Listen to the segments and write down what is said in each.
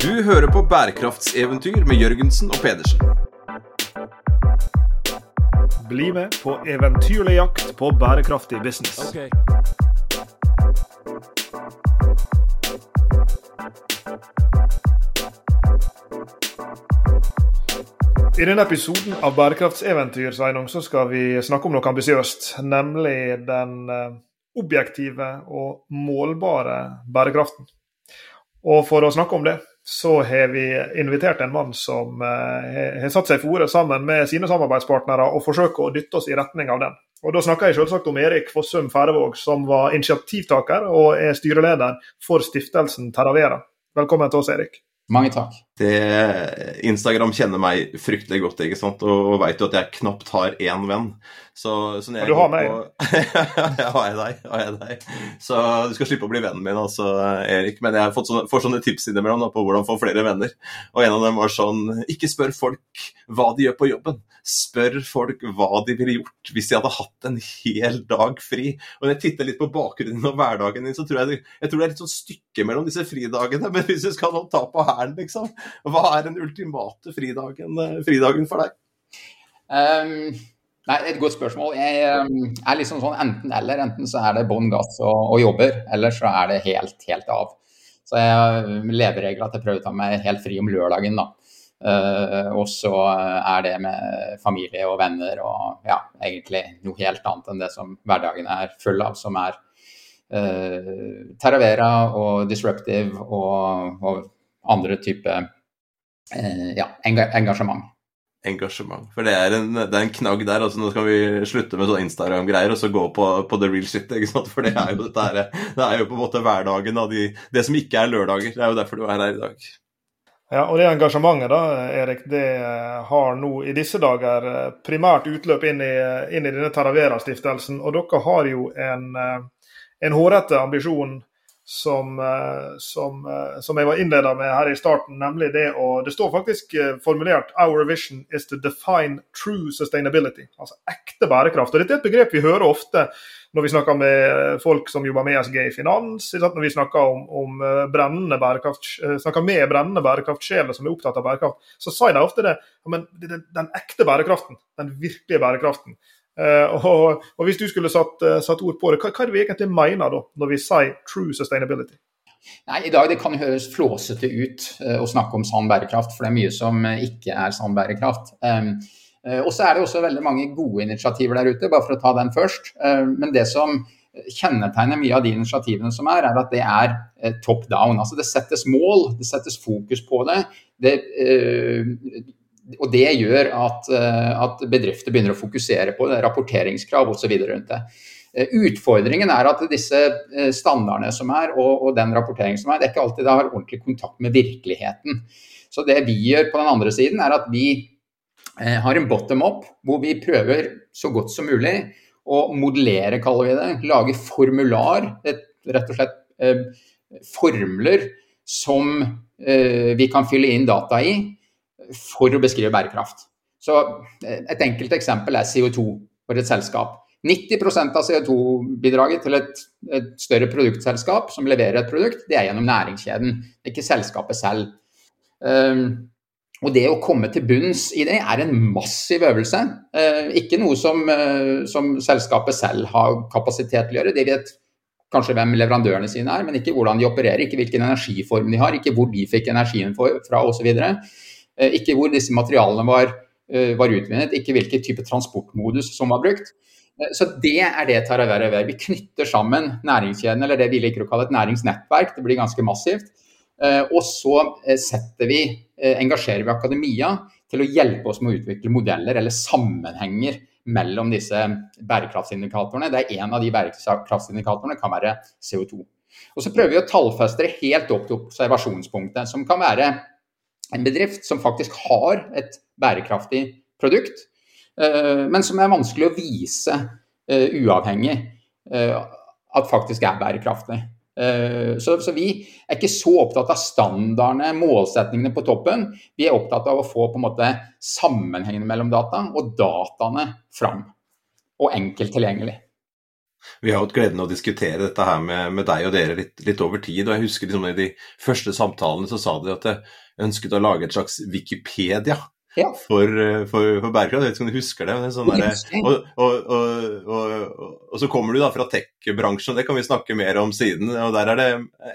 Du hører på bærekraftseventyr med Jørgensen og Pedersen. Bli med på eventyrlig jakt på bærekraftig business. I denne episoden av Bærekraftseventyr Sveinung, så skal vi snakke om noe ambisiøst. Nemlig den eh, objektive og målbare bærekraften. Og for å snakke om det, så har vi invitert en mann som eh, har satt seg for ordet sammen med sine samarbeidspartnere og forsøker å dytte oss i retning av den. Og Da snakker jeg selvsagt om Erik Fossum Færøvåg, som var initiativtaker og er styreleder for stiftelsen Terravera. Velkommen til oss, Erik. Mange takk. Det, Instagram kjenner meg fryktelig godt ikke sant? og, og veit jo at jeg knapt har én venn. Så, så og du har meg? har jeg deg, har jeg deg. Så du skal slippe å bli vennen min, altså, Erik. Men jeg har fått sånne, får sånne tips innimellom da, på hvordan få flere venner. Og en av dem var sånn Ikke spør folk hva de gjør på jobben. Spør folk hva de ville gjort hvis de hadde hatt en hel dag fri. Og når jeg titter litt på bakgrunnen og hverdagen din, så tror jeg, jeg tror det er litt sånn stykke mellom disse fridagene. Men hvis du skal ta på hælen, liksom, hva er den ultimate fridagen, fridagen for deg? Um, nei, Et godt spørsmål. Jeg um, er liksom sånn enten-eller. Enten så er det bånn gass og, og, jobber, eller så er det helt, helt av. Så jeg leveregler at jeg prøver å ta meg helt fri om lørdagen, da. Uh, og så er det med familie og venner og ja, egentlig noe helt annet enn det som hverdagen er full av, som er uh, Terravera og Disruptive og, og andre typer ja, engasjement. Engasjement. For det er, en, det er en knagg der. altså Nå skal vi slutte med sånn Instagram-greier og så gå på, på, the real shit. ikke sant? For det er jo, dette her, det er jo på en måte hverdagen av de, det som ikke er lørdager. Det er jo derfor du er her i dag. Ja, og Det engasjementet da, Erik, det har nå i disse dager eh, primært utløp inn i, inn i denne Taravera-stiftelsen. Og dere har jo en, eh, en hårete ambisjon som, eh, som, som, jeg var innleda med her i starten, nemlig det å Det står faktisk formulert 'Our vision is to define true sustainability'. Altså ekte bærekraft. Og Dette er et begrep vi hører ofte når vi snakker med folk som jobber med ESG i finans, når vi snakker, om, om eh, brennende bærekraft, snakker med brennende bærekraftsjeler som er opptatt av bærekraft, så sier de ofte det. Men den ekte bærekraften, den virkelige bærekraften. Uh, og, og, Hvis du skulle satt, satt ord på det, hva, hva, er det vi egentlig mener da, når vi sier true sustainability? Nei, I dag det kan høres flåsete ut uh, å snakke om sann bærekraft, for det er mye som ikke er sann bærekraft. Um, Eh, og så er det også veldig mange gode initiativer der ute, bare for å ta den først. Eh, men det som kjennetegner mye av de initiativene som er, er at det er eh, top down. Altså det settes mål, det settes fokus på det. det og det gjør at, at, bedrifter begynner å fokusere på rapporteringskrav osv. rundt det. Utfordringen er at disse standardene som er, og, og den rapporteringen som er, det er ikke alltid det har ordentlig kontakt med virkeligheten. Så det vi gjør på den andre siden, er at vi Eh, har en bottom up hvor vi prøver så godt som mulig å modellere, kaller vi det. Lage formular, et, rett og slett eh, formler som eh, vi kan fylle inn data i for å beskrive bærekraft. Så eh, Et enkelt eksempel er CO2 for et selskap. 90% av CO2-bidraget til et, et, større produktselskap som leverer et produkt, det er gjennom næringskjeden, ikke selskapet selv. Um, og det å komme til bunns i det er en massiv øvelse. Eh, ikke noe som, eh, som, selskapet selv har kapasitet til å gjøre. De vet kanskje hvem leverandørene sine er, men ikke hvordan de opererer, ikke hvilken energiform de har, ikke hvor de fikk energien fra osv. Eh, ikke hvor disse materialene var, eh, var utvinnet, ikke hvilken type transportmodus som var brukt. Eh, så det er det Taravera gjør. Vi knytter sammen næringskjeden, eller det vi liker å kalle et næringsnettverk. Det blir ganske massivt. Og så vi engasjerer vi akademia til å hjelpe oss med å utvikle modeller eller sammenhenger mellom disse bærekraftsindikatorene. Det er En av de bærekraftsindikatorene kan være CO2. Og Så prøver vi å tallfeste det helt opp til observasjonspunktet, som kan være en bedrift som faktisk har et bærekraftig produkt, eh, men som er vanskelig å vise eh, uavhengig at faktisk er bærekraftig. Eh, så, så, vi er ikke så opptatt av standardene, målsetningene på toppen. Vi er opptatt av å få på en måte sammenhengene mellom data og dataene fram. Og enkelt tilgjengelig. Vi har hatt gleden av å diskutere dette her med, med deg og dere litt, litt, over tid. og jeg husker liksom I de første samtalene så sa de at jeg ønsket å lage et slags Wikipedia ja. for, for, for, bærekraft. Jeg vet ikke om du husker det? Sånn der, og, og, og, og, så kommer du da fra tech-bransjen, og det kan vi snakke mer om siden. og Der er det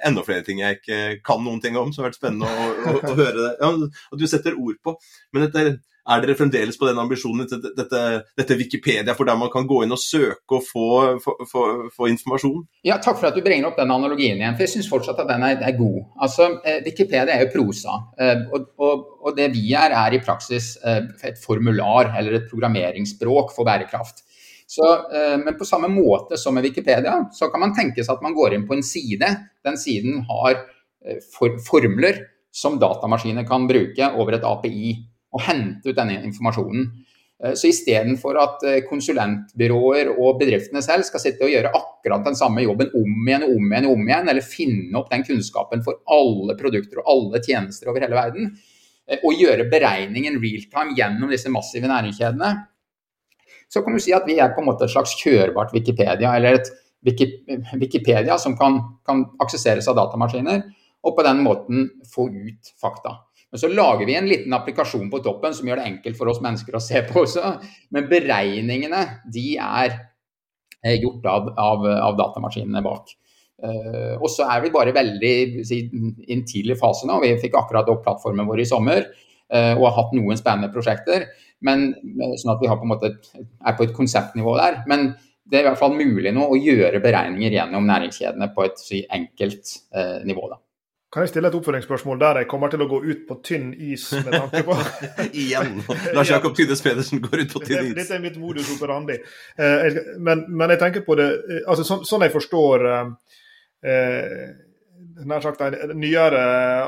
enda flere ting jeg ikke kan noen ting om, som har vært spennende å, å, å høre det. Ja, og du setter ord på. Men dette er dere fremdeles på den ambisjonen, til dette, dette, Wikipedia, for der man kan gå inn og søke og få, få, få, få, informasjon? Ja, Takk for at du bringer opp den analogien igjen, for jeg syns fortsatt at den er, er god. Altså, eh, Wikipedia er jo prosa, eh, og, og, og, det vi er, er i praksis eh, et formular eller et programmeringsspråk for bærekraft. Så, men på samme måte som med Wikipedia, så kan man tenke seg at man går inn på en side. Den siden har for, formler som datamaskiner kan bruke over et API og hente ut denne informasjonen. Eh, så istedenfor at eh, konsulentbyråer og bedriftene selv skal sitte og gjøre akkurat den samme jobben om igjen og om igjen, og om igjen, eller finne opp den kunnskapen for alle produkter og alle tjenester over hele verden, eh, og gjøre beregningen real-time gjennom disse massive næringskjedene, så kan du si at vi er på en måte et slags kjørbart Wikipedia, eller et Wikipedia som kan, kan aksesseres av datamaskiner, og på den måten få ut fakta. Men så lager vi en liten applikasjon på toppen som gjør det enkelt for oss mennesker å se på også. Men beregningene de er eh, gjort av, av, av datamaskinene bak. Uh, og så er vi bare veldig i en tidlig fase nå. Vi fikk akkurat opp plattformen vår i sommer uh, og har hatt noen spennende prosjekter. Men, sånn at vi på måte, er på et konseptnivå der. Men det er i hvert fall mulig nå å gjøre beregninger gjennom næringskjedene på et si, enkelt uh, nivå. Da. Kan jeg stille et oppfølgingsspørsmål der jeg kommer til å gå ut på tynn is med tanke på Igjen! Lars Jakob Tydes Pedersen går ut på tynn is. Dette er mitt modus operandi. Eh, men, men jeg tenker på det eh, altså Sånn, sånn jeg forstår eh, nær sagt nyere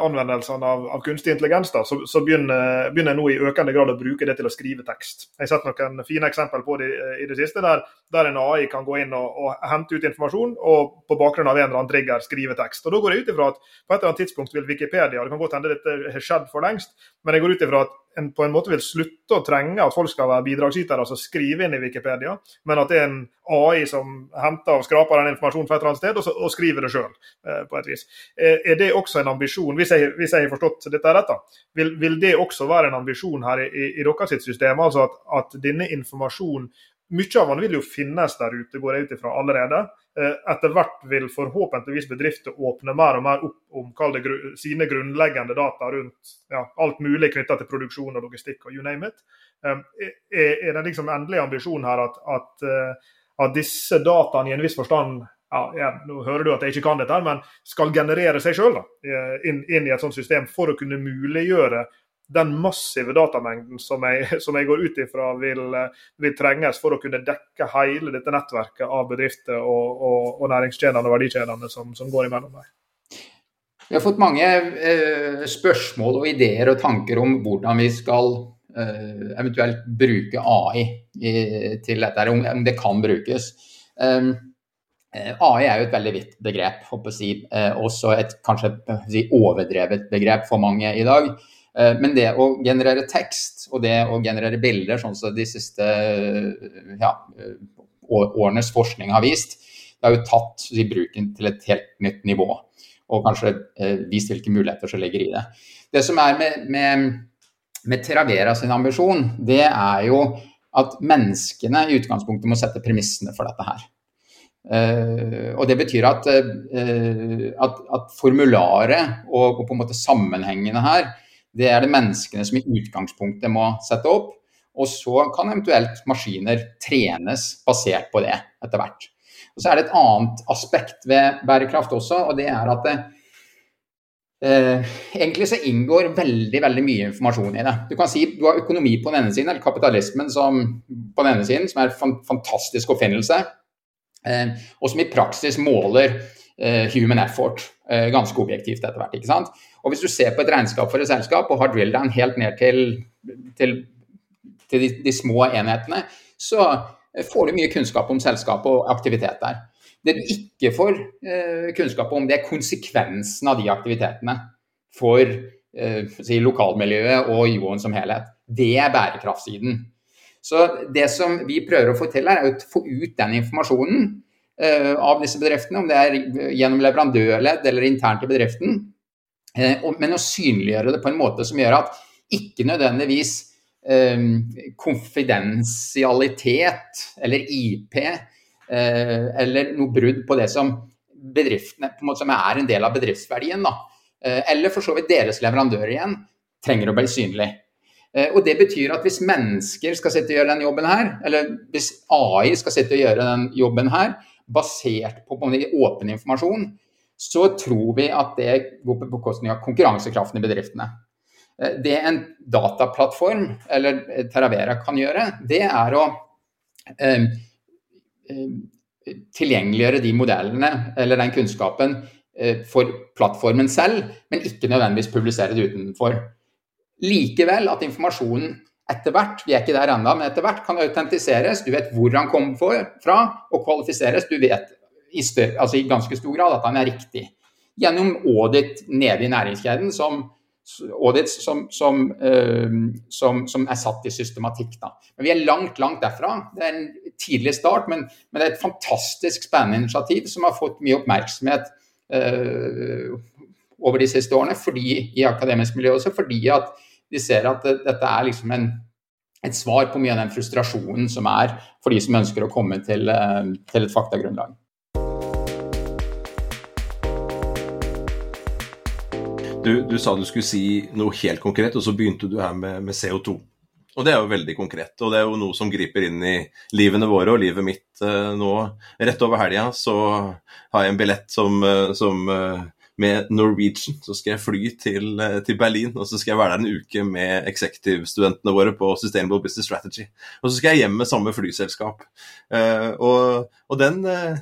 anvendelsene av, av, kunstig intelligens, da, så, så begynner, begynner, jeg nå i økende grad å bruke det til å skrive tekst. Jeg har sett noen fine eksempel på det i det siste, der, der en AI kan gå inn og, og, hente ut informasjon og på bakgrunn av en eller annen trigger skrive tekst. Og Da går jeg ut ifra at på et eller annet tidspunkt vil Wikipedia, det kan godt hende dette har skjedd for lengst, men jeg går ut ifra at en på en måte vil slutte å trenge at folk skal være bidragsytere, altså skrive inn i Wikipedia, men at det er en AI som henter og skraper den informasjonen fra et eller annet sted, og, så, og skriver det sjøl, eh, på et vis. Eh, er det også en ambisjon, hvis jeg, hvis jeg har forstått dette rett, vil, vil, det også være en ambisjon her i, i, i deres system, altså at, at denne informasjonen mye av den vil jo finnes der ute, går jeg ut ifra allerede. Eh, etter hvert vil forhåpentligvis bedrifter åpne mer og mer opp om det, sine grunnleggende data rundt ja, alt mulig knytta til produksjon og logistikk og you name it. Eh, er, er den liksom endelige ambisjonen her at, at, eh, at, disse dataene i en viss forstand ja, ja, nå hører du at jeg ikke kan dette, men skal generere seg sjøl inn, inn, i et sånt system for å kunne muliggjøre den massive datamengden som jeg, som jeg går ut ifra vil, vil, trenges for å kunne dekke hele dette nettverket av bedrifter og, og, og næringskjedene og verdikjedene som, som, går imellom der. Vi har fått mange eh, spørsmål og ideer og tanker om hvordan vi skal eh, eventuelt bruke AI i, til dette, om, om, det kan brukes. Um, AI er jo et veldig vidt begrep, håper jeg. Eh, også et kanskje si, overdrevet begrep for mange i dag. Eh, men det å generere tekst og det å generere bilder, sånn som de siste ja, årenes forskning har vist, det har jo tatt i bruken til et helt nytt nivå. Og kanskje eh, vist hvilke muligheter som ligger i det. Det som er med, med, med Travera sin ambisjon, det er jo at menneskene i utgangspunktet må sette premissene for dette her. Uh, og Det betyr at, uh, at, at formularet og, og, på en måte sammenhengene her det er det menneskene som i utgangspunktet må sette opp. Og så kan eventuelt maskiner trenes basert på det etter hvert. Og Så er det et annet aspekt ved bærekraft også, og det er at det, eh, egentlig så inngår veldig veldig mye informasjon i det. Du kan si du har økonomi på den ene siden, eller kapitalismen som, på den ene siden, som er en fantastisk oppfinnelse, eh, og som i praksis måler human effort eh, ganske objektivt etter hvert. ikke sant? Og Hvis du ser på et regnskap for et selskap og har drill down helt ned til, til, til de, de, små enhetene, så får du mye kunnskap om selskapet og aktivitet der. Det du ikke får eh, kunnskap om, det er konsekvensen av de aktivitetene for eh, si, lokalmiljøet og joen som helhet. Det er bærekraftsiden. Så det som vi prøver å få til her, er å få ut den informasjonen av disse bedriftene, om det er gjennom leverandørledd eller internt i bedriften. Uh, men å synliggjøre det på en måte som gjør at ikke nødvendigvis konfidensialitet eller IP eller noe brudd på det som bedriftene på en måte som er en del av bedriftsverdien, da, eller for så vidt deres leverandører igjen, trenger å bli synlig. Eh, og Det betyr at hvis mennesker skal sitte og gjøre den jobben her, eller hvis AI skal sitte og gjøre den jobben her, basert på, åpen informasjon, så tror vi at det går på bekostning av konkurransekraften i bedriftene. Eh, det en dataplattform eller Terravera, kan gjøre, det er å eh, eh, tilgjengeliggjøre de modellene eller den kunnskapen eh, for plattformen selv, men ikke nødvendigvis publisere det utenfor. Likevel at informasjonen etter hvert, vi er ikke der ennå, men etter hvert kan autentiseres. Du vet hvor han kom fra, og kvalifiseres. Du vet i, større, altså i ganske stor grad at han er riktig. Gjennom audit nede i næringskjeden, som, audits som, som, uh, som, som, er satt i systematikk. Da. Men vi er langt, langt derfra. Det er en tidlig start, men, men det er et fantastisk spennende initiativ som har fått mye oppmerksomhet uh, over de siste årene fordi, i akademisk miljø også, fordi at de ser at dette er liksom en, et svar på mye av den frustrasjonen som er for de som ønsker å komme til, eh, til et faktagrunnlag. Du, du, sa du skulle si noe helt konkret, og så begynte du her med, med, CO2. Og det er jo veldig konkret, og det er jo noe som griper inn i livene våre og livet mitt uh, nå. Rett over helga så har jeg en billett som, uh, som med Norwegian. Så skal jeg fly til, eh, til, Berlin, og så skal jeg være der en uke med executive-studentene våre på Sustainable Business Strategy. Og så skal jeg hjem med samme flyselskap. Uh, og, og den, uh,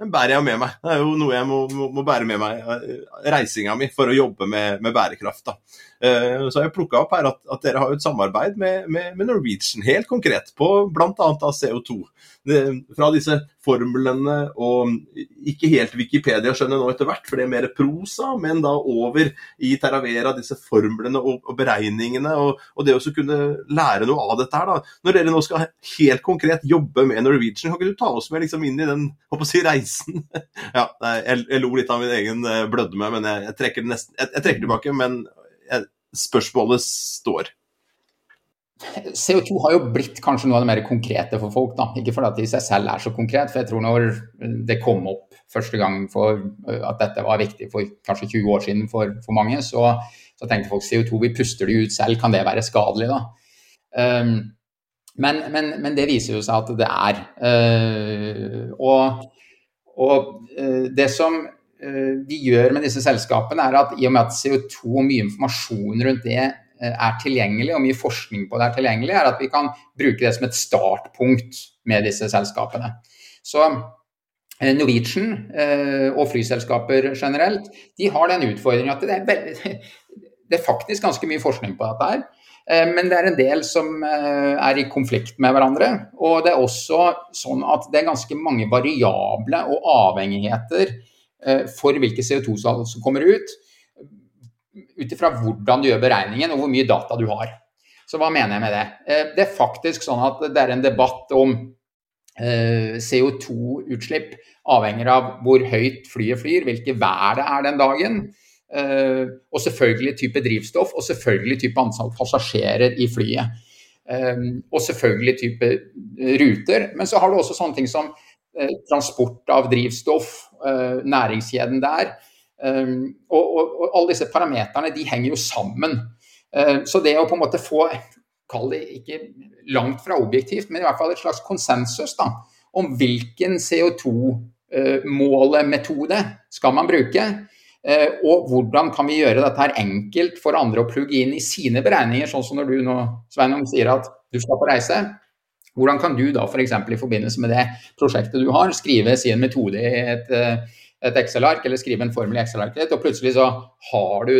den, bærer jeg med meg. Det er jo noe jeg må, må, må bære med meg. Reisinga mi for å jobbe med, med bærekraft. Da. så har jeg plukka opp her at, at, dere har et samarbeid med, med, med Norwegian, helt konkret, på bl.a. CO2 fra disse formlene og ikke helt Wikipedia skjønner nå etter hvert, for det er mer prosa, men da over i Terravera, disse formlene og, og beregningene, og, og, det å kunne lære noe av dette her. da. Når dere nå skal helt konkret jobbe med Norwegian, kan ikke du ta oss med liksom inn i den å si, reisen? ja, jeg, jeg, lo litt av min egen eh, blødme, men jeg, jeg trekker, nesten, jeg, trekker tilbake. Men spørsmålet står. CO2 har jo blitt kanskje noe av det mer konkrete for folk. da, Ikke fordi det i seg selv er så konkret, for jeg tror når det kom opp første gang for øh, at dette var viktig for kanskje 20 år siden for, for mange, så, så, tenkte folk CO2 vi puster det ut selv, kan det være skadelig? da? Um, men, men, men, det viser jo seg at det er. Uh, og, og uh, det som uh, vi gjør med disse selskapene, er at i og med at CO2 og mye informasjon rundt det Eh, er tilgjengelig, og mye forskning på det er tilgjengelig, er at vi kan bruke det som et startpunkt med disse selskapene. Så eh, Norwegian eh, og flyselskaper generelt, de har den utfordringen at det er, veldig, det er faktisk ganske mye forskning på dette her. Men det er en del som er i konflikt med hverandre. Og det er også sånn at det er ganske mange variable og avhengigheter for hvilke CO2-salg som kommer ut ut ifra hvordan du gjør beregningen og hvor mye data du har. Så hva mener jeg med det? Eh, det er faktisk sånn at det er en debatt om eh, CO2-utslipp avhenger av hvor høyt flyet flyr, hvilket vær det er den dagen. Eh, og selvfølgelig type drivstoff, og selvfølgelig type antall passasjerer i flyet. Og selvfølgelig type ruter. Men så har du også sånne ting som transport av drivstoff, næringskjeden der. Um, og, og, og, alle disse parameterne de henger jo sammen. Uh, så det å på en måte få, kall det ikke langt fra objektivt, men i hvert fall et slags konsensus da, om hvilken CO2-målemetode uh, skal man bruke, uh, og hvordan kan vi gjøre dette her enkelt for andre å plugge inn i sine beregninger, sånn som når du nå Sveinung, sier at du skal på reise. Hvordan kan du da f.eks. For i forbindelse med det prosjektet du har, skrive sin metode i et et Excel-ark eller skrive en formel i Excel-arket og plutselig så har du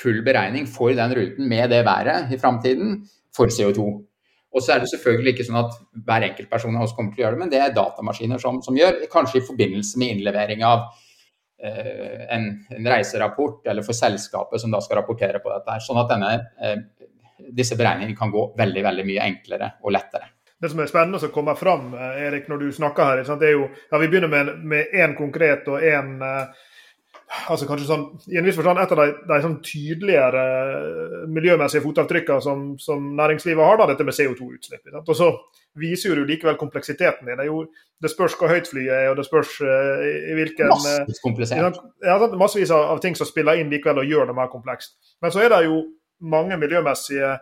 full beregning for den ruten med det været i framtiden for CO2. Og så er det selvfølgelig ikke sånn at hver enkelt person av oss kommer til å gjøre det, men det er datamaskiner som, som gjør, kanskje i forbindelse med innlevering av eh, en, en, reiserapport, eller for selskapet som da skal rapportere på dette. Sånn at denne, eh, disse beregningene kan gå veldig, veldig mye enklere og lettere. Det som er spennende som kommer fram, Erik, når du snakker her, det er jo ja, Vi begynner med én konkret og én altså kanskje sånn, i en viss forstand et av de, de sånn tydeligere miljømessige fotavtrykkene som, som, næringslivet har, da, dette med CO2-utslipp. Og så viser jo du likevel kompleksiteten din. Det, jo, det spørs hvor høyt flyet er, og det spørs uh, i hvilken Massevis komplisert. Ja, massevis av, av, ting som spiller inn likevel og gjør det mer komplekst. Men så er det jo mange miljømessige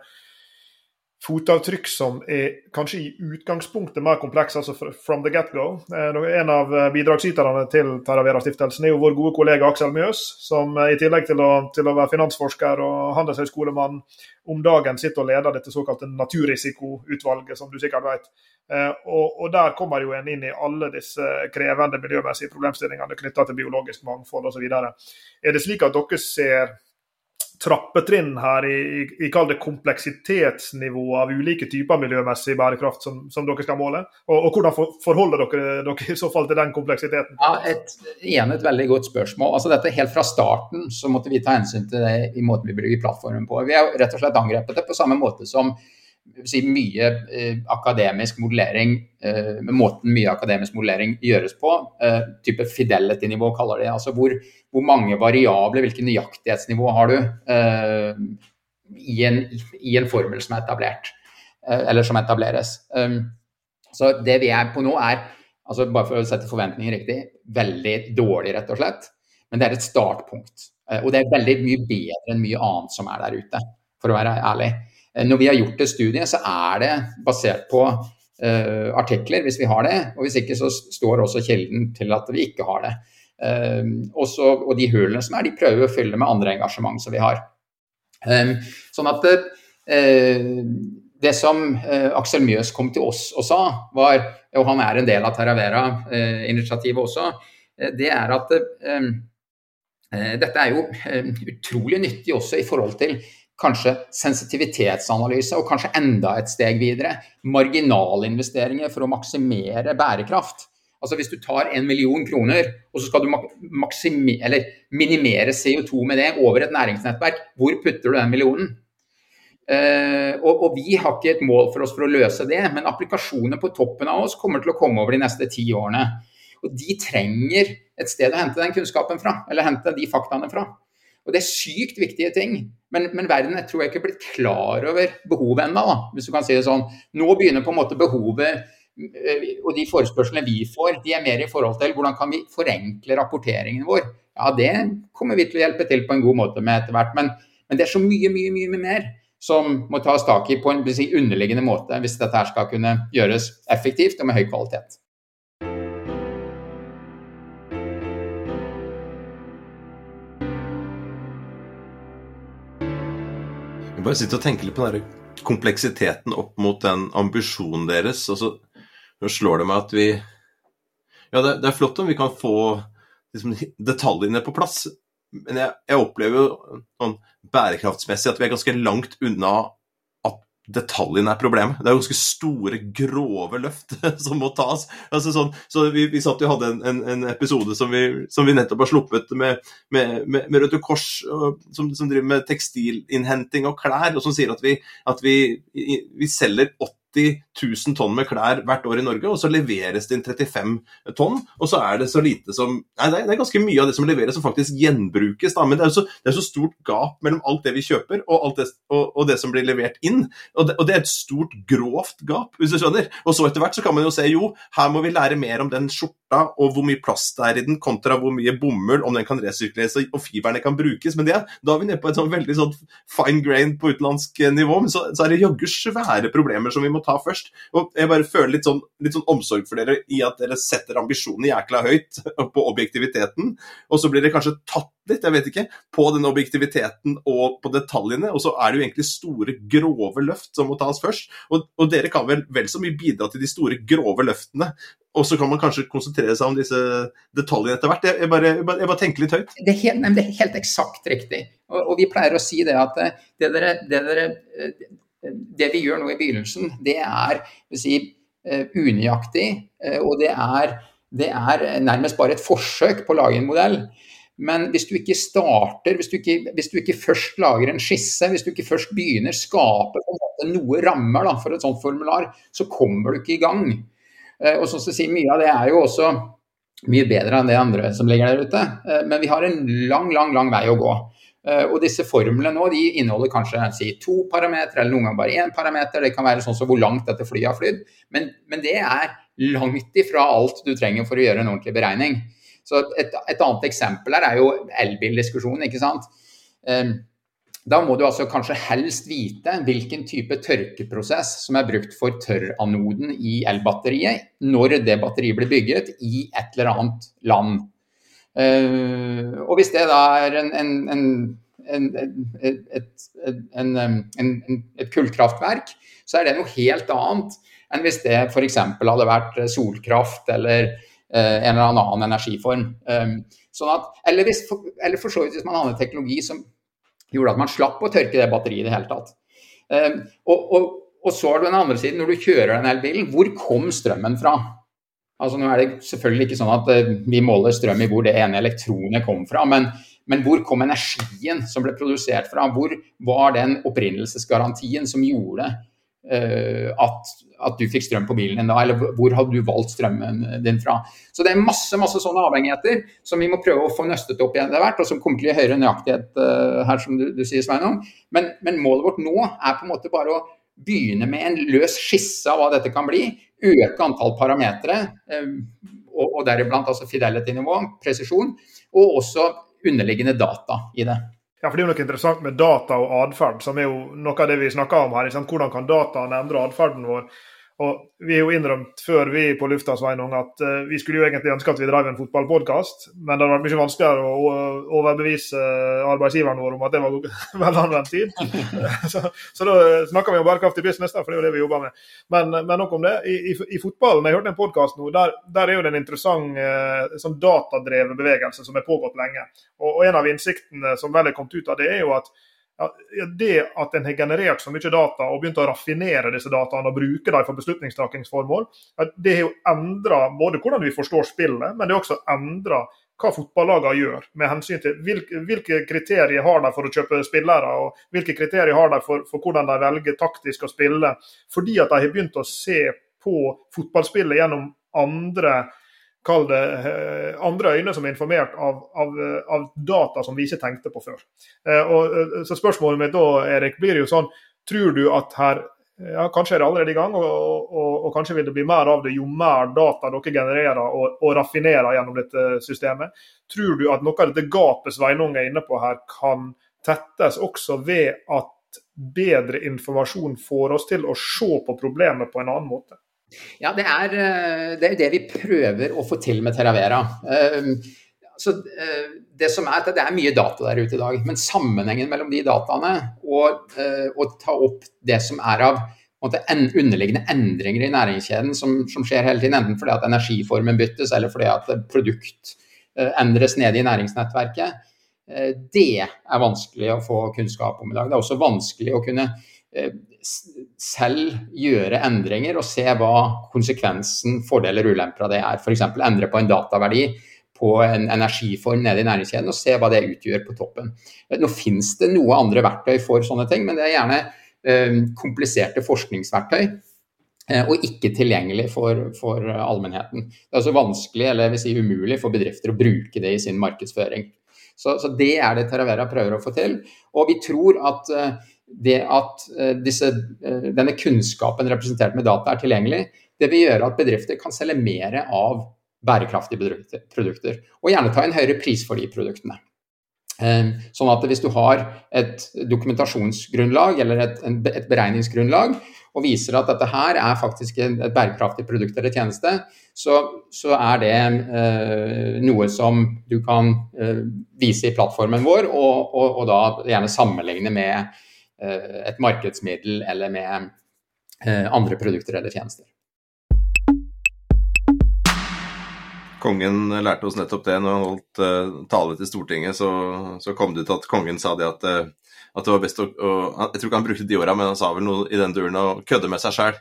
fotavtrykk som er kanskje i utgangspunktet mer komplekse, altså from the get-go. Eh, en av eh, bidragsyterne til Terravera-stiftelsen er jo vår gode kollega Aksel Mjøs, som eh, i tillegg til å, til å være finansforsker og handelshøyskolemann om dagen sitter og leder dette såkalte naturrisikoutvalget, som du sikkert vet. Og, og, der kommer jo en inn i alle disse krevende miljømessige problemstillingene knytta til biologisk mangfold osv. Er det slik at dere ser trappetrinn her i, i, i kompleksitetsnivå av ulike typer miljømessig bærekraft som, som dere skal måle? Og, og hvordan for, forholder dere dere i så fall til den kompleksiteten? Ja, et, igjen et veldig godt spørsmål. Altså dette Helt fra starten så måtte vi ta hensyn til det i måten vi bruker plattformen på. Vi har rett og slett angrepet det på samme måte som si, mye eh, akademisk modellering, eh, med måten mye akademisk modellering gjøres på, eh, type fidelity-nivå kaller det. Altså hvor, hvor, mange variabler, hvilket nøyaktighetsnivå har du i, en, i, en, formel som er etablert, eller som etableres. Så det vi er på nå er, altså bare for å sette forventninger riktig, veldig dårlig, rett og slett. Men det er et startpunkt. Og det er veldig mye bedre enn mye annet som er der ute, for å være ærlig. Eh, når vi har gjort et studie, så er det basert på uh, artikler, hvis vi har det. Og hvis ikke, så står også kilden til at vi ikke har det. Uh, også, og de hullene som er, de prøver vi å fylle med andre engasjement som vi har. Um, sånn at uh, det som Aksel Mjøs kom til oss og sa, var, og han er en del av Terravera-initiativet også, det er at dette er jo utrolig nyttig også i forhold til kanskje sensitivitetsanalyse, og kanskje enda et steg videre, marginalinvesteringer for å maksimere bærekraft. Altså Hvis du tar en million kroner og så skal du minimere CO2 med det over et næringsnettverk, hvor putter du den millionen? Uh, og, og, vi har ikke et mål for oss for å løse det, men applikasjoner på toppen av oss kommer til å komme over de neste ti årene. Og de trenger et sted å hente den kunnskapen fra, eller hente de faktaene fra. Og det er sykt viktige ting. Men, men verden jeg tror jeg ikke er blitt klar over behovet ennå, hvis du kan si det sånn. Nå begynner på en måte behovet eh, og de forespørslene vi får, de er mer i forhold til hvordan kan vi forenkle rapporteringen vår. Ja, det kommer vi til å hjelpe til på en god måte med etter hvert. Men, men det er så mye, mye, mye mer som må tas tak i på en underliggende måte hvis dette skal kunne gjøres effektivt og med høy kvalitet. Jeg bare sitter og tenker litt på den kompleksiteten opp mot den ambisjonen deres. og så slår det meg at vi Ja, det, det er flott om vi kan få liksom, detaljene på plass, men jeg, jeg opplever jo sånn bærekraftsmessig at vi er ganske langt unna detaljene er problemet. Det er ganske store, grove løft som må tas. Altså sånn, så vi, vi satt jo hadde en, en, en episode som vi, som vi, nettopp har sluppet med, med, med, med Røde Kors, som, som, driver med tekstilinnhenting og klær, og som sier at vi, at vi, vi selger 80 80 000 tonn med klær hvert år i Norge, og så leveres det inn 35 tonn. Og så er det så lite som Nei, det er ganske mye av det som leveres som faktisk gjenbrukes, da. Men det er så, det er så stort gap mellom alt det vi kjøper og, det, og, og det, som blir levert inn. Og det, og det, er et stort, grovt gap, hvis du skjønner. Og så etter hvert så kan man jo se jo, her må vi lære mer om den skjorta og hvor mye plast det er i den, kontra hvor mye bomull, om den kan resirkuleres og fiberne kan brukes. Men det, da er vi nede på et sånn veldig sånn fine grain på utenlandsk nivå. Men så, så er det jaggu svære problemer som vi ta først. Og jeg bare føler litt sånn, litt sånn omsorg for dere i at dere setter ambisjonene jækla høyt på objektiviteten, og så blir det kanskje tatt litt, jeg vet ikke, på den objektiviteten og på detaljene, og så er det jo egentlig store, grove løft som må tas først. Og, og dere kan vel vel så mye bidra til de store, grove løftene og så kan man kanskje konsentrere seg om disse detaljene etter hvert. Jeg, jeg, bare, jeg, bare, jeg bare, tenker litt høyt. Det er helt, nei, det er helt eksakt riktig. Og, og, vi pleier å si det at det dere, det dere det vi gjør nå i begynnelsen, det er si, eh, unøyaktig, eh, og det er, det er, nærmest bare et forsøk på å lage en modell. Men hvis du ikke starter, hvis du ikke, hvis du ikke først lager en skisse, hvis du ikke først begynner å skape noe rammer da, for et sånt formular, så kommer du ikke i gang. Eh, og sånn som sier, Mye av det er jo også mye bedre enn det andre som ligger der ute. Men vi har en lang, lang, lang vei å gå. Eh, og disse formlene nå de inneholder kanskje si, to parametere, eller noen ganger bare én parameter. Det kan være sånn som hvor langt dette flyet har flydd. Men, men, det er langt ifra alt du trenger for å gjøre en ordentlig beregning. Så et, et, annet eksempel her er jo elbildiskusjonen. ikke sant? Ehm, da må du altså kanskje helst vite hvilken type tørkeprosess som er brukt for tørranoden i elbatteriet når det batteriet blir bygget i et eller annet land. Ehm, og hvis det da er en, en, en, et, et kullkraftverk, så er det noe helt annet enn hvis det f.eks. hadde vært solkraft eller Eh, en eller annen energiform. Sånn at, eller, hvis, eller for så vidt hvis man hadde teknologi som gjorde at man slapp å tørke det batteriet i det hele tatt. Og, og, og så er det den andre siden, når du kjører den elbilen, hvor kom strømmen fra? Altså Nå er det selvfølgelig ikke sånn at eh, vi måler strøm i hvor det ene elektronet kom fra, men, men hvor kom energien som ble produsert fra? Hvor var den opprinnelsesgarantien som gjorde uh, at at du fikk strøm på bilen din da, eller hvor hadde du valgt strømmen din fra. Så det er masse masse sånne avhengigheter som vi må prøve å få nøstet opp igjen det hvert, og som kommer til å gi høyere nøyaktighet uh, her, som du, du sier, Sveinung. Men, men, målet vårt nå er på en måte bare å begynne med en løs skisse av hva dette kan bli. Øke antall parametere, og, og deriblant altså fidelity-nivå, presisjon, og også underliggende data i det. Ja, for Det er jo noe interessant med data og atferd, som er jo noe av det vi snakker om her. Hvordan kan dataen endre atferden vår? Og Vi har jo innrømt før vi på lufta Sveinung, at uh, vi skulle jo egentlig ønske at vi drev en fotballpodkast, men det hadde vært mye vanskeligere å overbevise arbeidsgiveren vår om at det var vel anvendt tid. så, så, da snakker vi om bærekraftig business, for det er jo det vi jobber med. Men, men nok om det. I, i, i fotballen, jeg hørte en podkast nå, der, der, er jo det en interessant sånn datadrevet bevegelse som har pågått lenge. Og, og en av innsiktene som vel er kommet ut av det, er jo at ja, det at en har generert så mye data og begynt å raffinere disse dataene og bruke dem for beslutningstakingsformål, det har jo endra både hvordan vi forstår spillet, men det har også endra hva fotballagene gjør, med hensyn til hvilke, hvilke, kriterier har de for å kjøpe spillere, og hvilke kriterier har de for, for hvordan de velger taktisk å spille. Fordi at de har begynt å se på fotballspillet gjennom andre kall det eh, andre øyne som er informert av, av, av, data som vi ikke tenkte på før. Eh, og, eh, så Spørsmålet mitt da, Erik, blir jo sånn Tror du at her ja, Kanskje er det allerede i gang, og, og, og, kanskje vil det bli mer av det jo mer data dere genererer og, og raffinerer gjennom dette systemet. Tror du at noe av dette gapet Sveinung er inne på her, kan tettes også ved at bedre informasjon får oss til å se på problemet på en annen måte? Ja, det er, eh, det er det vi prøver å få til med Teravera. Eh, så eh, det som er, det er mye data der ute i dag, men sammenhengen mellom de dataene og, å ta opp det som er av underliggende endringer i næringskjeden som, som, skjer hele tiden, enten fordi at energiformen byttes eller fordi at produkt endres nede i næringsnettverket, det er vanskelig å få kunnskap om i dag. Det er også vanskelig å kunne selv gjøre endringer og se hva konsekvensen, fordeler og ulemper av det er. F.eks. endre på en dataverdi på en energiform nede i næringskjeden og se hva det utgjør på toppen. Nå finnes det noe andre verktøy for sånne ting, men det er gjerne eh, kompliserte forskningsverktøy. Eh, og ikke tilgjengelig for, for allmennheten. Det er altså vanskelig eller vil si umulig for bedrifter å bruke det i sin markedsføring. Så, så det er det Taravera prøver å få til. Og vi tror at eh, det at eh, disse, eh, denne kunnskapen representert med data er tilgjengelig, det vil gjøre at bedrifter kan selge mer av bærekraftige produkter. Og gjerne ta en høyere pris for de produktene. Eh, sånn at hvis du har et dokumentasjonsgrunnlag eller et, et beregningsgrunnlag og viser at dette her er faktisk et bærekraftig produkt eller tjeneste, så, så er det eh, noe som du kan eh, vise i plattformen vår, og, og, og da gjerne sammenligne med et markedsmiddel eller med eh, andre produkter eller tjenester. Kongen lærte oss nettopp det når han holdt uh, tale til Stortinget. Så, så, kom det ut at kongen sa det at, at det var best å, å, Jeg tror ikke han brukte de åra, men han sa vel noe i den duren å kødde med seg sjæl.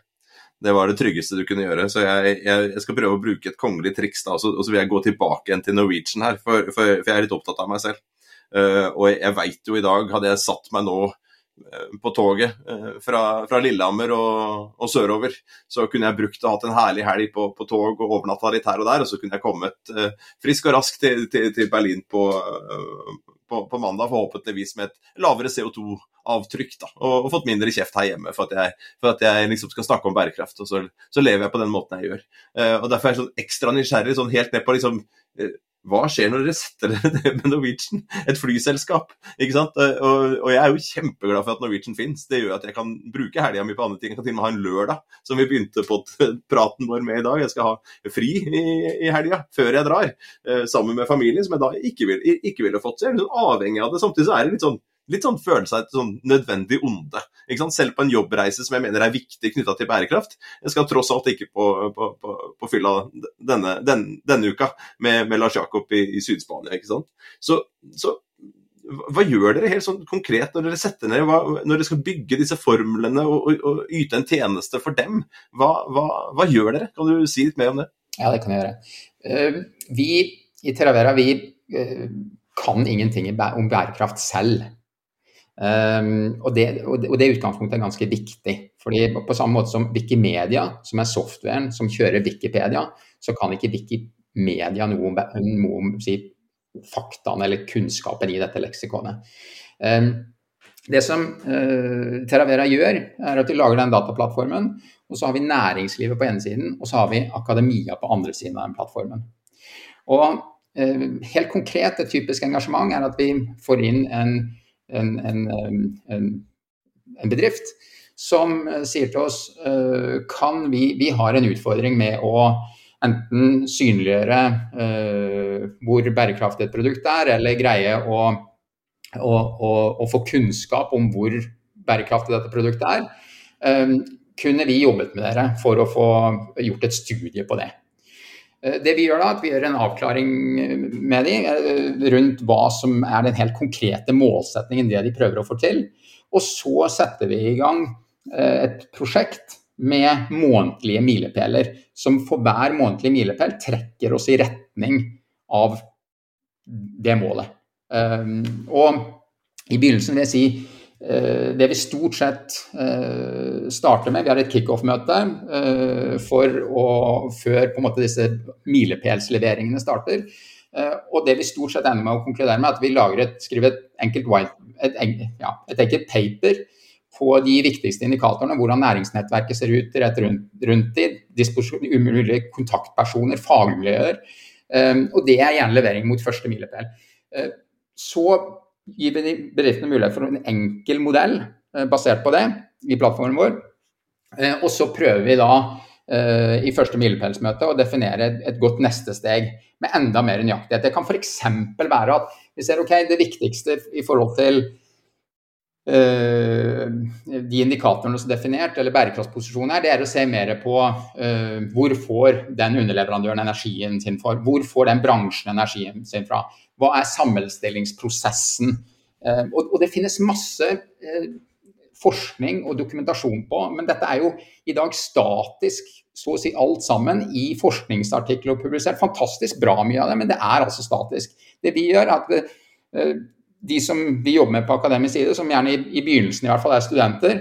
Det var det tryggeste du kunne gjøre. Så jeg, jeg, jeg skal prøve å bruke et kongelig triks, da, og så, og så vil jeg gå tilbake igjen til Norwegian her, for, for, for jeg er litt opptatt av meg selv. Uh, og jeg, veit jo i dag, hadde jeg satt meg nå på toget uh, fra, fra, Lillehammer og, og, sørover, så kunne jeg brukt og hatt en herlig helg på, på, tog og overnatta litt her og der, og så kunne jeg kommet frisk og rask til, til, til Berlin på, på, på, mandag, forhåpentligvis med et lavere CO2-avtrykk. da, og, og, fått mindre kjeft her hjemme for at jeg, for at jeg liksom skal snakke om bærekraft. og Så, så lever jeg på den måten jeg gjør. Uh, og Derfor er jeg sånn ekstra nysgjerrig sånn helt ned på liksom uh, hva skjer når dere setter dere ned med Norwegian, et flyselskap? ikke sant? Eh, og, og, jeg er jo kjempeglad for at Norwegian finnes. Det gjør at jeg kan bruke helga mi på andre ting. Jeg kan til og med ha en lørdag, som vi begynte på praten vår med i dag. Jeg skal ha fri i, i helga, før jeg drar, sammen med familien, som jeg da ikke, vil, ville fått. Så jeg er litt sånn avhengig av det. Samtidig så er det litt sånn litt sånn føle seg et sånn nødvendig onde. Selv på en jobbreise som jeg mener er viktig knytta til bærekraft. Jeg skal tross alt ikke på, på, på, på fylla denne, den, denne, uka med, med Lars Jakob i, i Syd-Spania. Så, så, hva gjør dere helt sånn konkret når dere setter ned, hva, når dere skal bygge disse formlene og, og, og yte en tjeneste for dem? Hva, hva, hva, gjør dere? Kan du si litt mer om det? Ja, det kan jeg gjøre. Uh, vi i Teravera vi uh, kan ingenting om bærekraft selv. Um, og, det, og, det, utgangspunktet er ganske viktig. fordi På samme måte som Wikimedia, som er softwaren som kjører Wikipedia, så kan ikke Wikimedia noe om, noe om si, faktaene eller kunnskapen i dette leksikonet. Um, det som uh, Teravera gjør, er at de lager den dataplattformen. Og så har vi næringslivet på ene siden, og så har vi akademia på andre siden av den plattformen. Og uh, helt konkret, et typisk engasjement er at vi får inn en en, en, en, bedrift som eh, sier til oss eh, kan vi, vi har en utfordring med å enten synliggjøre uh, hvor bærekraftig et produkt er, eller greie å, å, å, å få kunnskap om hvor bærekraftig dette produktet er. Um, kunne vi jobbet med dere for å få gjort et studie på det? Eh, det vi gjør da, at vi gjør en avklaring med dem eh, rundt hva som er den helt konkrete målsetningen det de prøver å få til. Og så setter vi i gang eh, et prosjekt med månedlige milepæler, som for hver månedlige milepæl trekker oss i retning av det målet. Og i begynnelsen vil jeg si Eh, det vi stort sett eh, starter med, vi har et kickoff-møte eh, for å, før måte disse milepælsleveringene starter. Og det vi stort sett ender med å konkludere med, er at vi lager et, skriver et enkelt, white, et, ja, et enkelt paper på de viktigste indikatorene, hvordan næringsnettverket ser ut rett rundt, rundt i, umulige kontaktpersoner, fagmiljøer. Og det er gjerne levering mot første milepæl. Så vi bedriftene mulighet for en enkel modell eh, basert på det i plattformen vår. Eh, og så prøver vi da eh, i første milepælsmøte å definere et godt neste steg med enda mer nøyaktighet. Det kan f.eks. være at vi ser ok, det viktigste i forhold til de indikatorene som er definert, eller bærekraftsposisjonen her, det er å se mer på uh, hvor får den underleverandøren energien sin fra? Hvor får den bransjen energien sin fra? Hva er sammenstillingsprosessen? Uh, og, og, det finnes masse uh, forskning og dokumentasjon på, men dette er jo i dag statisk, så å si alt sammen, i forskningsartikler og publisert. Fantastisk bra mye av det, men det er altså statisk. Det vi gjør, er at de som vi jobber med på akademisk side, som gjerne i, i begynnelsen i hvert fall er studenter,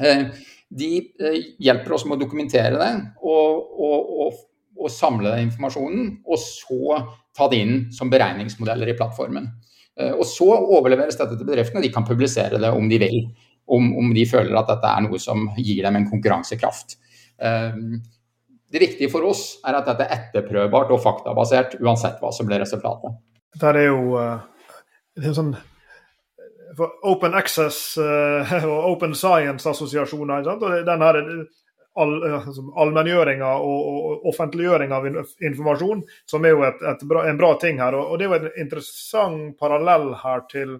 eh, de eh, hjelper oss med å dokumentere det og, og, og, og, samle den informasjonen. Og så ta det inn som beregningsmodeller i plattformen. Eh, og så overleveres dette til bedriftene, de kan publisere det om de vil. Om, om de føler at dette er noe som gir dem en konkurransekraft. Det viktige for oss er at dette er etterprøvbart og faktabasert, uansett hva som blir resultatet. Det er jo sånn Open Access uh, og Open Science-assosiasjoner. og den her all, altså, allmenngjøringa og, og offentliggjøring av informasjon, som er jo et, et bra, en bra ting her. Og, og, Det er jo en interessant parallell her til,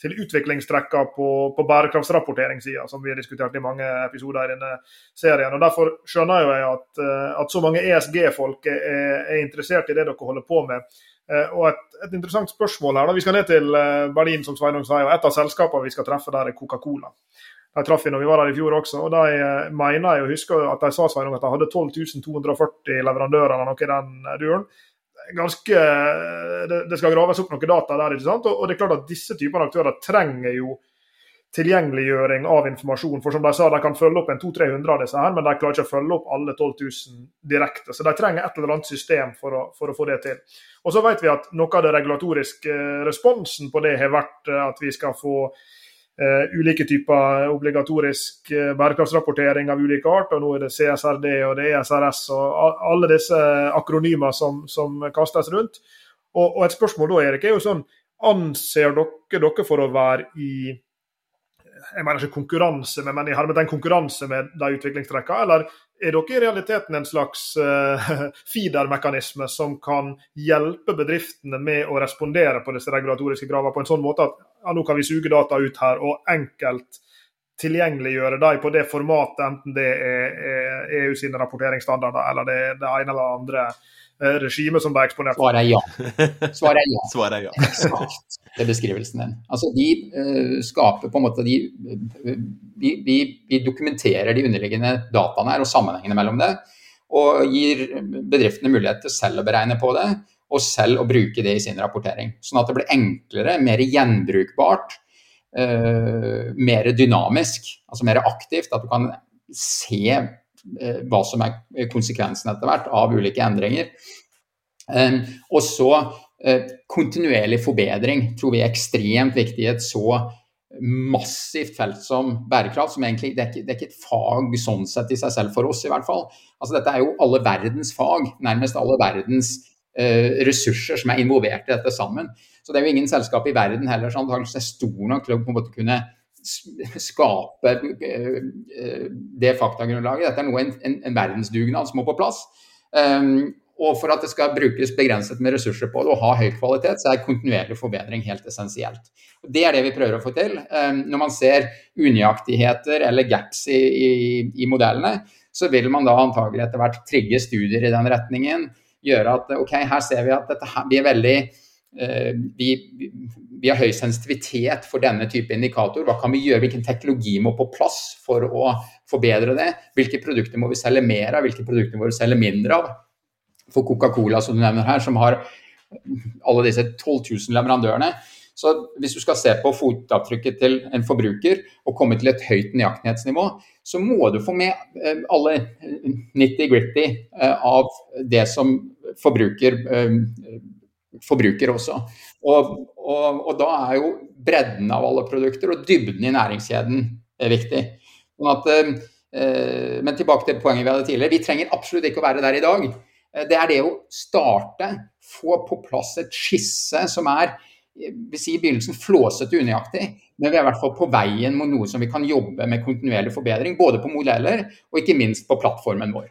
til utviklingstrekka på, på bærekraftsrapporteringssida, som vi har diskutert i mange episoder i denne serien. og Derfor skjønner jeg at, eh, at så mange ESG-folk er, er interessert i det dere holder på med. Eh, og et, et, interessant spørsmål her. Da. Vi skal ned til eh, Berlin, som Sveinung sa, og et av selskapene vi skal treffe der, er Coca-Cola. de traff vi når vi var der i fjor også. og De mener jeg å huske at de sa Sveinung, at de hadde 12.240 leverandører eller noe i den duren. Ganske, det, det skal graves opp noe data der. ikke sant? Og, og det er klart at disse typene aktører trenger jo tilgjengeliggjøring av informasjon. For som de sa, de kan følge opp en 200-300 av disse, her, men de klarer ikke å følge opp alle 12 000 direkte. Så de trenger et eller annet system for å, for å få det til. Og så vet vi at noe av det regulatoriske responsen på det har vært eh, at vi skal få uh, ulike typer obligatorisk uh, bærekraftsrapportering av ulike art. og Nå er det CSRD og det ESRS og alle disse akronymer som, som kastes rundt. Og, og, et spørsmål da, Erik, er jo sånn Anser dere dere for å være i jeg mener ikke konkurranse med, men jeg har med den konkurranse med de utviklingstrekkene? Eller er dere i realiteten en slags uh, feeder-mekanisme som kan hjelpe bedriftene med å respondere på disse regulatoriske kravene på en sånn måte at ja, nå kan vi suge data ut her og enkelt tilgjengeliggjøre dem på det formatet, enten det er, er EU sine rapporteringsstandarder eller det er det ene eller andre Eh, regimet som ble eksponert? Svaret er ja. Svaret er ja. Svaret er ja. Er beskrivelsen din. Altså, de uh, skaper på en måte de, vi, vi, vi, dokumenterer de underliggende dataene her og sammenhengene mellom det. Og gir bedriftene mulighet til selv å beregne på det, og selv å bruke det i sin rapportering. Sånn at det blir enklere, mer gjenbrukbart, uh, mer dynamisk, altså mer aktivt. At du kan se uh, hva som er konsekvensen etter hvert av ulike endringer. Og så eh, kontinuerlig forbedring tror vi er ekstremt viktig i et så massivt felt som bærekraft, som egentlig det er, ikke, det er ikke et fag sånn sett i seg selv for oss, i hvert fall. Altså Dette er jo alle verdens fag, nærmest alle verdens eh, ressurser som er involvert i dette sammen. Så det er jo ingen selskap i verden heller som er stor nok til å på en måte kunne skape eh, det faktagrunnlaget. Dette er noe en, en, en verdensdugnad som må på plass. Um, og for at det skal brukes begrenset med ressurser på det og ha høy kvalitet, så er kontinuerlig forbedring helt essensielt. Det er det vi prøver å få til. Um, når man ser unøyaktigheter eller gaps i, i, i, modellene, så vil man da antagelig etter hvert trigge studier i den retningen. Gjøre at ok, her ser vi at dette her, vi veldig uh, vi, vi har høy sensitivitet for denne type indikator. Hva kan vi gjøre? Hvilken teknologi må på plass for å forbedre det? Hvilke produkter må vi selge mer av? Hvilke produkter må vi selge mindre av? For Coca-Cola, som du nevner her, som har alle disse 12 000 leverandørene. Så hvis du skal se på fotavtrykket til en forbruker og komme til et høyt nøyaktighetsnivå, så må du få med eh, alle 90-gritty eh, av det som forbruker eh, forbruker også. Og, og, og, da er jo bredden av alle produkter og dybden i næringskjeden viktig. Sånn at, eh, men tilbake til poenget vi hadde tidligere. Vi trenger absolutt ikke å være der i dag. Eh, det er det å starte, få på plass et skisse som er vil si i begynnelsen flåsete unøyaktig, men vi er i hvert fall på veien mot noe som vi kan jobbe med kontinuerlig forbedring. Både på modeller og ikke minst på plattformen vår.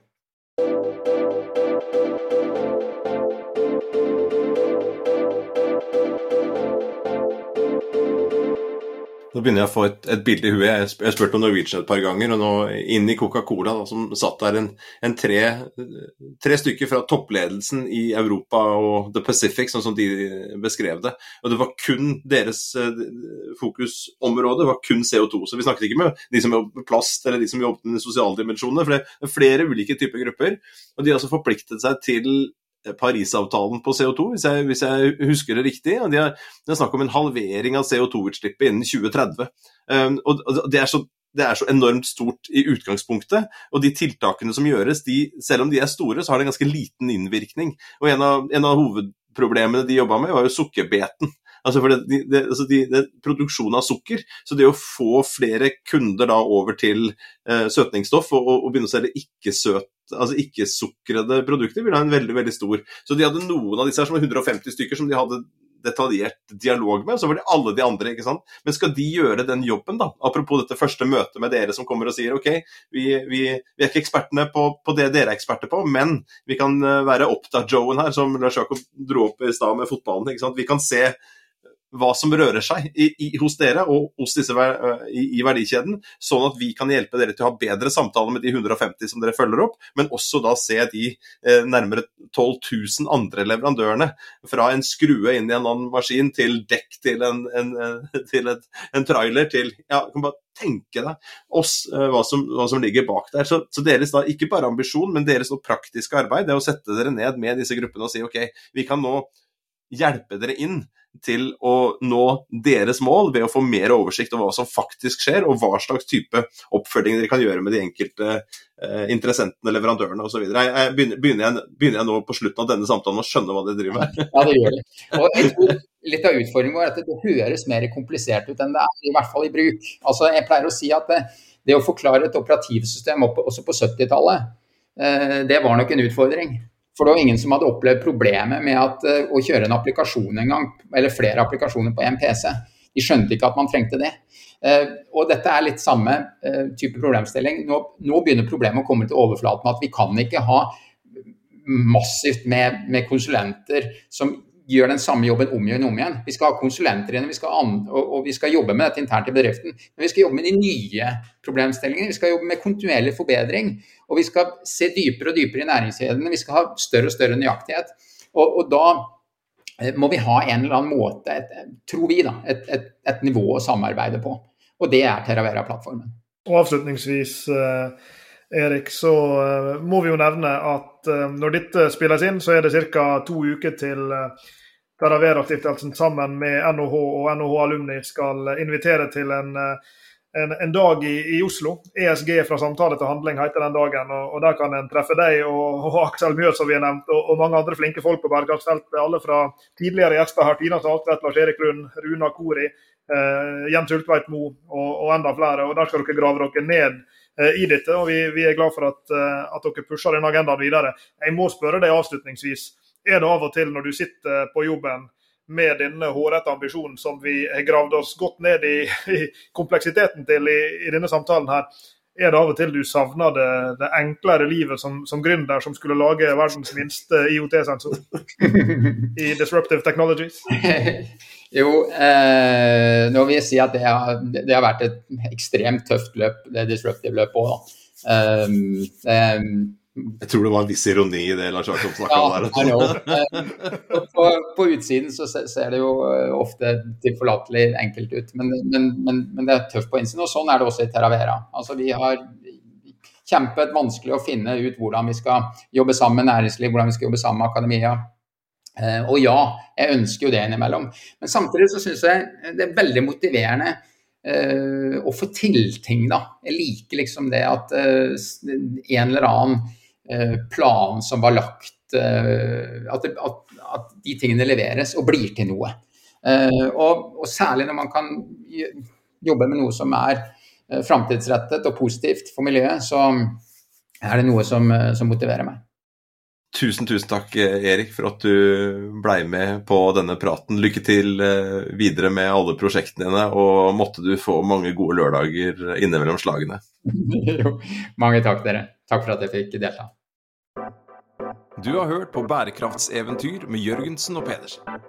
Nå begynner jeg å få et, et bilde i huet. Jeg har spurt om Norwegian et par ganger. og nå Inn i Coca-Cola, som satt der en, en tre, tre, stykker fra toppledelsen i Europa og The Pacific, sånn som de beskrev det. Og det var kun deres eh, fokusområde var kun CO2. Så vi snakket ikke med de som jobber med plast eller de som jobber med de sosiale dimensjonene. For det er flere ulike typer grupper. Og de har altså forpliktet seg til Parisavtalen på CO2, hvis jeg, hvis jeg, husker det riktig. Det er snakk om en halvering av CO2-utslippet innen 2030. Um, og det er, så, det er, så, enormt stort i utgangspunktet. Og de tiltakene som gjøres, de, selv om de er store, så har det en ganske liten innvirkning. Og en av, en av hovedproblemene de jobba med, var jo sukkerbeten. Altså for det, det, altså de, det, Produksjon av sukker. Så det å få flere kunder da over til eh, søtningsstoff og, og, begynne å selge ikke-søt altså ikke-sukrede produkter, vil ha en veldig veldig stor Så de hadde noen av disse her som var 150 stykker som de hadde detaljert dialog med, så var det alle de andre. ikke sant? Men skal de gjøre den jobben, da? Apropos dette første møtet med dere som kommer og sier ok, vi, vi, vi er ikke ekspertene på, på, det dere er eksperter på, men vi kan eh, være opptatt-Joen her, som Lars Jakob dro opp i stad med fotballen. ikke sant? Vi kan se hva som rører seg i, i, hos dere og hos disse i, i, verdikjeden, sånn at vi kan hjelpe dere til å ha bedre samtaler med de 150 som dere følger opp, men også da se de eh, nærmere 12 000 andre leverandørene. Fra en skrue inn i en annen maskin til dekk til en, en, til et, en trailer til ja, kan bare tenke deg oss, eh, hva, som, hva, som, ligger bak der. Så, så, deres da, ikke bare ambisjon, men deres praktiske arbeid det er å sette dere ned med disse gruppene og si OK, vi kan nå hjelpe dere inn til å nå deres mål ved å få mer oversikt over hva som faktisk skjer, og hva slags type oppfølging dere kan gjøre med de enkelte eh, interessentene, leverandørene osv. Begynner, begynner, begynner jeg nå på slutten av denne samtalen å skjønne hva dere driver med? Ja, det gjør det. Og litt av utfordringen vår er at det høres mer komplisert ut enn det er, i hvert fall i bruk. Altså, jeg pleier å si at det, det å forklare et operativsystem også på 70-tallet, eh, det var nok en utfordring. For det var ingen som hadde opplevd problemet med at, uh, å kjøre en applikasjon en gang, eller flere applikasjoner på en PC. De skjønte ikke at man trengte det. Uh, og dette er litt samme uh, type problemstilling. Nå, nå, begynner problemet å komme til overflaten at vi kan ikke ha massivt med, med konsulenter som gjør den samme jobben om igjen og om igjen. Vi skal ha konsulenter igjen, vi og, og, vi skal jobbe med dette internt i bedriften. Men vi skal jobbe med de nye problemstillingene. Vi skal jobbe med kontinuerlig forbedring. Og vi skal se dypere og dypere i næringskjedene. Vi skal ha større og større nøyaktighet. Og, og da eh, må vi ha en eller annen måte, et, tror vi, da, et, et, et, nivå å samarbeide på. Og det er Terravera-plattformen. Og avslutningsvis, eh, Erik, så eh, må vi jo nevne at når dette spilles inn, så er det ca. to uker til Taravera-stiftelsen sammen med NHH og NHH Alumni skal invitere til en, en, en dag i, i, Oslo. ESG fra samtale til handling heter den dagen. og, og Der kan en treffe deg og, og Aksel Mjøs som vi har nevnt, og, og, mange andre flinke folk på bærekraftsfeltet. Alle fra tidligere gjester her. Tina Saltvedt, Lars Erik Lund, Runa Kori, eh, Jens Ultveit Moe og, enda flere. og Der skal dere grave dere ned eh, i dette, og vi, vi, er glad for at, eh, at dere pusher denne agendaen videre. Jeg må spørre deg avslutningsvis er det av og til når du sitter på jobben med denne hårete ambisjonen som vi har gravd oss godt ned i, i kompleksiteten til i, i, denne samtalen her, er det av og til du savner det, det enklere livet som, som gründer som skulle lage verdens minste IOT-sensor i Disruptive Technologies? jo, eh, nå vil jeg si at det har, det har, vært et ekstremt tøft løp, det disruptive-løpet òg. Um, um, jeg tror det var en viss ironi i det Lars Jakob snakka ja, om der. på, på, utsiden så ser det jo eh, ofte tilforlatelig enkelt ut, men, men, men, men, det er tøft på innsiden. Og sånn er det også i Terravera. Altså, vi har kjempet vanskelig å finne ut hvordan vi skal jobbe sammen med næringsliv, hvordan vi skal jobbe sammen med akademia. Eh, og ja, jeg ønsker jo det innimellom. Men samtidig så syns jeg det er veldig motiverende uh, å få til ting, da. Jeg liker liksom det at uh, en eller annen plan som var lagt eh, at, at, at, de tingene leveres og blir til noe. Eh, og, og, særlig når man kan jobbe med noe som er framtidsrettet og positivt for miljøet, så er det noe som, som motiverer meg. Tusen, tusen takk, Erik, for at du blei med på denne praten. Lykke til videre med alle prosjektene dine, og måtte du få mange gode lørdager innimellom slagene. jo, mange takk, dere. Takk for at jeg fikk delta. Du har hørt på Bærekraftseventyr med Jørgensen og Pedersen.